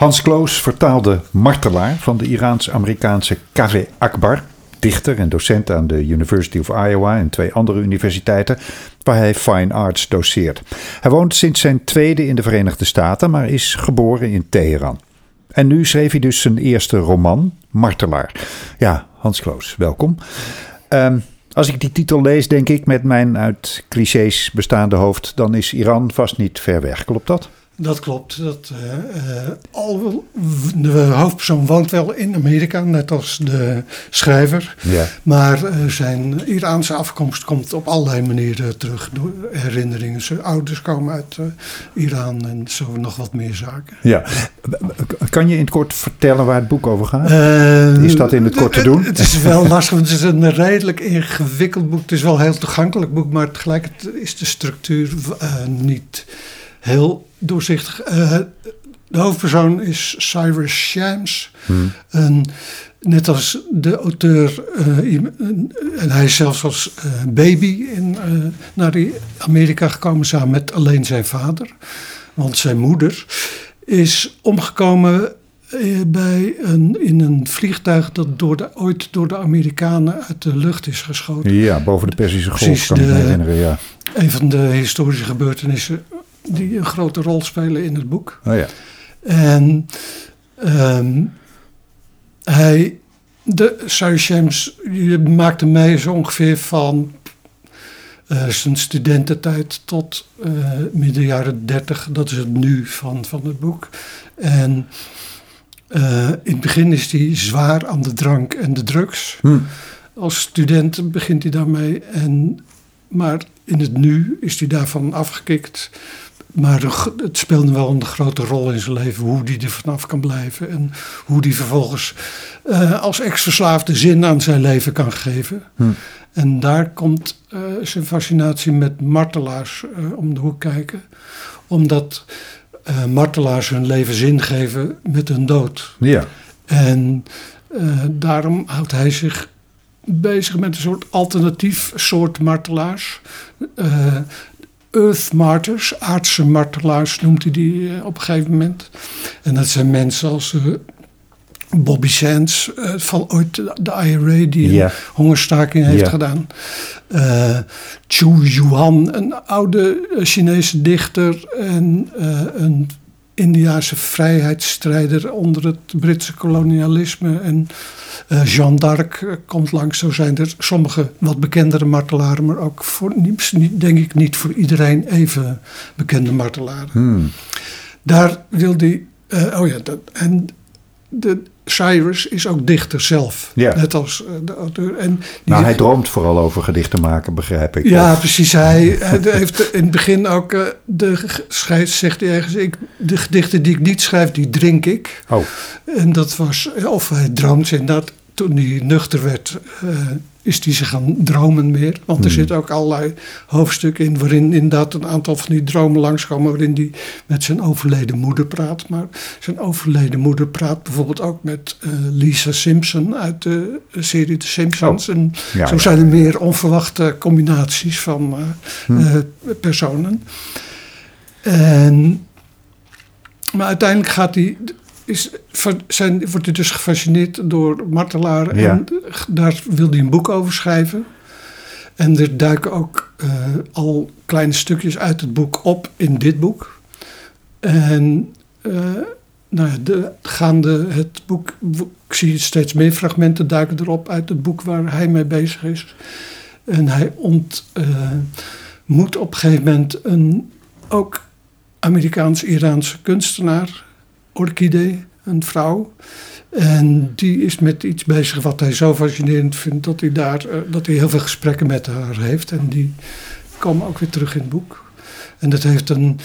Hans Kloos vertaalde Martelaar van de Iraans-Amerikaanse Kaveh Akbar, dichter en docent aan de University of Iowa en twee andere universiteiten, waar hij fine arts doseert. Hij woont sinds zijn tweede in de Verenigde Staten, maar is geboren in Teheran. En nu schreef hij dus zijn eerste roman, Martelaar. Ja, Hans Kloos, welkom. Ehm, als ik die titel lees, denk ik met mijn uit clichés bestaande hoofd, dan is Iran vast niet ver weg. Klopt dat? Dat klopt. Dat, uh, al, de hoofdpersoon woont wel in Amerika, net als de schrijver. Ja. Maar uh, zijn Iraanse afkomst komt op allerlei manieren terug door herinneringen. Zijn ouders komen uit Iran en zo nog wat meer zaken. Ja. Kan je in het kort vertellen waar het boek over gaat? is dat in het kort te doen? Het is wel lastig, want het is een redelijk ingewikkeld boek. Het is wel een heel toegankelijk boek, maar tegelijkertijd is de structuur niet heel doorzichtig. Uh, de hoofdpersoon is Cyrus Shams. Hmm. En net als de auteur, uh, en hij is zelfs als uh, baby in, naar Amerika gekomen samen met alleen zijn vader. Want zijn moeder is omgekomen bij een, in een vliegtuig dat door de, ooit door de Amerikanen uit de lucht is geschoten. Ja, boven de Persische Golf kan ik me herinneren, ja. Een van de historische gebeurtenissen die een grote rol spelen in het boek. Oh ja. En um, hij, de Shams, maakte mij zo ongeveer van uh, zijn studententijd tot uh, midden jaren dertig. Dat is het nu van, van het boek. En uh, in het begin is hij zwaar aan de drank en de drugs. Hm. Als student begint hij daarmee. En, maar in het nu is hij daarvan afgekikt. Maar het speelde wel een grote rol in zijn leven, hoe die er vanaf kan blijven. En hoe die vervolgens uh, als ex-verslaafde zin aan zijn leven kan geven. Hm. En daar komt uh, zijn fascinatie met martelaars uh, om de hoek kijken. Omdat martelaars hun leven zin geven met hun dood. Ja. En daarom houdt hij zich bezig met een soort alternatief soort martelaars. Earth Martyrs, aardse martelaars noemt hij die uh, op een gegeven moment. En dat zijn mensen als uh, Bobby Sands uh, van ooit de, IRA die yeah. een hongerstaking heeft yeah. gedaan. Chu Yuan, een oude Chinese dichter en een Indiase vrijheidsstrijder onder het Britse kolonialisme. En uh, Jeanne d'Arc eh, komt langs. Zo zijn er sommige wat bekendere martelaren, maar ook voor, niet, denk ik niet voor iedereen even bekende martelaren. Hmm. Daar wil die. Uh, oh ja, dat, en de, Cyrus is ook dichter zelf. Ja. Net als de auteur. En nou, hij droomt vooral over gedichten maken, begrijp ik. Ja, precies. Hij, hij heeft in het begin ook. de schrijft, zegt hij ergens. Ik, de gedichten die ik niet schrijf, die drink ik. Oh. En dat was. Of hij droomt inderdaad toen hij nuchter werd, uh, is hij zich gaan dromen meer. Want er hmm. zitten ook allerlei hoofdstukken in waarin inderdaad een aantal van die dromen langskomen. Waarin hij met zijn overleden moeder praat. Maar zijn overleden moeder praat bijvoorbeeld ook met uh, Lisa Simpson uit de serie The Simpsons. Oh. En Ja, zo zijn er meer onverwachte combinaties van uh, Hmm. uh, personen. En, maar uiteindelijk gaat hij is, zijn, wordt hij dus gefascineerd door martelaren. Ja. En daar wil hij een boek over schrijven. En er duiken ook eh, al kleine stukjes uit het boek op in dit boek. En eh, nou ja, de, gaande het boek, ik zie steeds meer fragmenten duiken erop uit het boek waar hij mee bezig is. En hij ontmoet op een gegeven moment een ook Amerikaans-Iraanse kunstenaar, Orchidee, een vrouw. En die is met iets bezig wat hij zo fascinerend vindt dat hij daar eh, dat hij heel veel gesprekken met haar heeft. En die komen ook weer terug in het boek. En dat heeft een,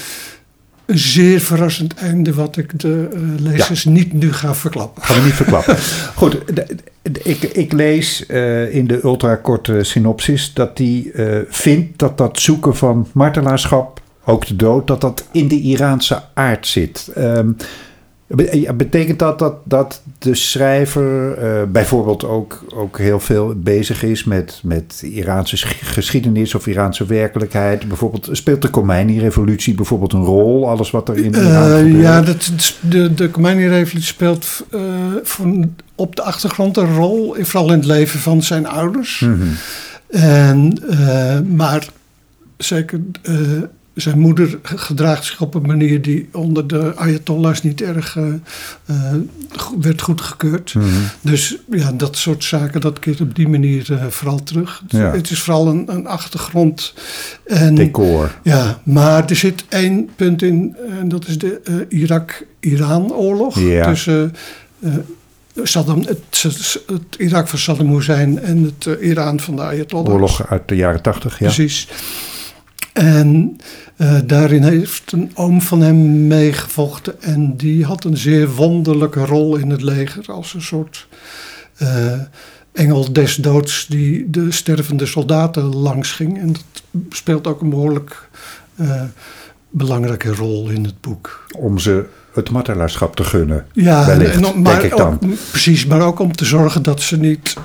een zeer verrassend einde, wat ik de eh, lezers niet nu ga verklappen. Gaan we niet verklappen. Goed, de- de- ik, ik lees eh, in de ultrakorte synopsis dat hij vindt dat dat zoeken van martelaarschap, ook de dood, dat dat in de Iraanse aard zit. Ehm, Betekent dat dat, dat de schrijver uh, bijvoorbeeld ook, ook heel veel bezig is met, met Iraanse geschiedenis of Iraanse werkelijkheid? Bijvoorbeeld speelt de Khomeini-revolutie bijvoorbeeld een rol? Alles wat er in Iran uh, Ja, dat, de, de Khomeini-revolutie speelt uh, op de achtergrond een rol, vooral in het leven van zijn ouders. Mm -hmm. en, maar zeker zijn moeder gedraagt zich op een manier die onder de Ayatollahs niet erg uh, uh, werd goedgekeurd. Mm -hmm. Dus ja, dat soort zaken, dat keert op die manier uh, vooral terug. Ja. Het is vooral een, een achtergrond. En, Decor. Ja, maar er zit één punt in, en dat is de Irak-Iran-oorlog. Ja. Tussen Saddam, het, het, Irak van Saddam Hussein en het Iran van de Ayatollahs. Oorlog uit de jaren tachtig, ja. Precies. En uh, daarin heeft een oom van hem meegevochten. En die had een zeer wonderlijke rol in het leger. Als een soort uh, engel des doods die de stervende soldaten langs ging. En dat speelt ook een behoorlijk uh, belangrijke rol in het boek. Om ze het martelaarschap te gunnen. Ja, wellicht, en, maar denk ik dan. Ook, precies. Maar ook om te zorgen dat ze niet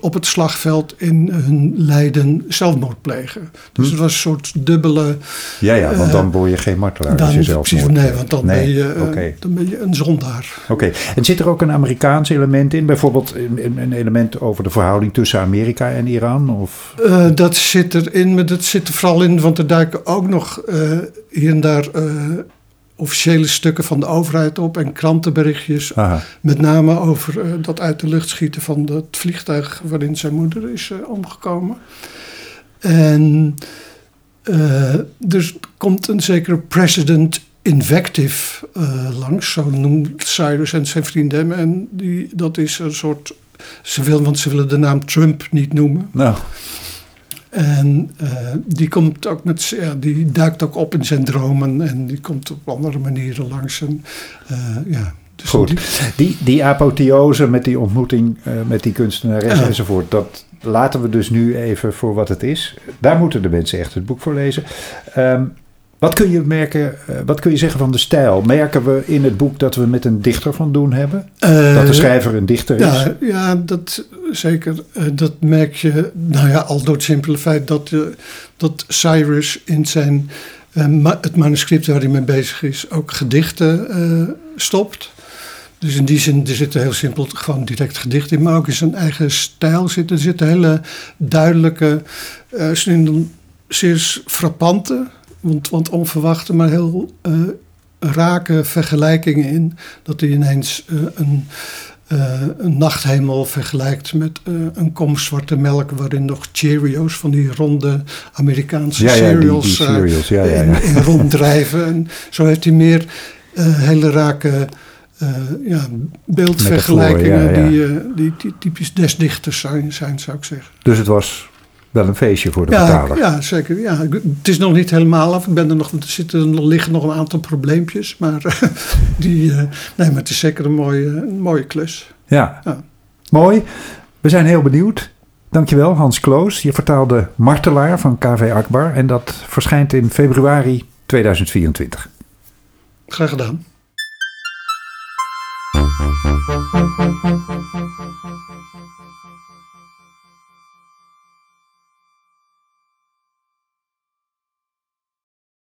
op het slagveld in hun lijden zelfmoord plegen. Dus hm. het was een soort dubbele... Ja, ja, want dan word je geen martelaar dan, als je zelfmoord Precies, nee, want dan, nee, ben, je, okay. dan ben je een zondaar. Oké, okay. en zit er ook een Amerikaans element in? Bijvoorbeeld een, element over de verhouding tussen Amerika en Iran? Of? Uh, dat zit erin, maar dat zit er vooral in, want er duiken ook nog uh, hier en daar... Uh, officiële stukken van de overheid op en krantenberichtjes. Aha. Met name over uh, dat uit de lucht schieten van het vliegtuig waarin zijn moeder is uh, omgekomen. En uh, er komt een zekere president invective langs, zo noemt Cyrus en zijn vrienden. En die, dat is een soort. Ze willen, want ze willen de naam Trump niet noemen. Nou. En uh, die, komt ook met, ja, die duikt ook op in zijn dromen en die komt op andere manieren langs. En, uh, ja, dus Goed, die, die, die apotheose met die ontmoeting uh, met die kunstenares enzovoort, dat laten we dus nu even voor wat het is. Daar moeten de mensen echt het boek voor lezen. Um, wat kun je merken, wat kun je zeggen van de stijl? Merken we in het boek dat we met een dichter van doen hebben? Uh, dat de schrijver een dichter is? Ja, dat zeker. Uh, dat merk je, nou ja, al door het simpele feit dat, uh, dat Cyrus in zijn, het manuscript waar hij mee bezig is, ook gedichten stopt. Dus in die zin, er zit heel simpel gewoon direct gedicht in, maar ook in zijn eigen stijl zit. Er zitten hele duidelijke, zeer frappante want, want onverwachte, maar heel uh, rake vergelijkingen in. Dat hij ineens uh, een, uh, een nachthemel vergelijkt met een kom zwarte melk... waarin nog Cheerios, van die ronde Amerikaanse ja, ja, cereals, die, die cereals ja, in, in, ronddrijven. en zo heeft hij meer hele rake... ja, beeldvergelijkingen die, die, die, typisch des dichters zijn, zijn, zou ik zeggen. Dus het was wel een feestje voor de ja, vertaler. Ja, zeker. Ja. Het is nog niet helemaal af. Ik ben er nog, er, zitten, er liggen nog een aantal probleempjes. Maar, die, uh, nee, maar het is zeker een mooie, een mooie klus. Ja. ja. mooi. We zijn heel benieuwd. Dankjewel Hans Kloos. Je vertaalde Martelaar van KV Akbar. En dat verschijnt in februari 2024. Graag gedaan.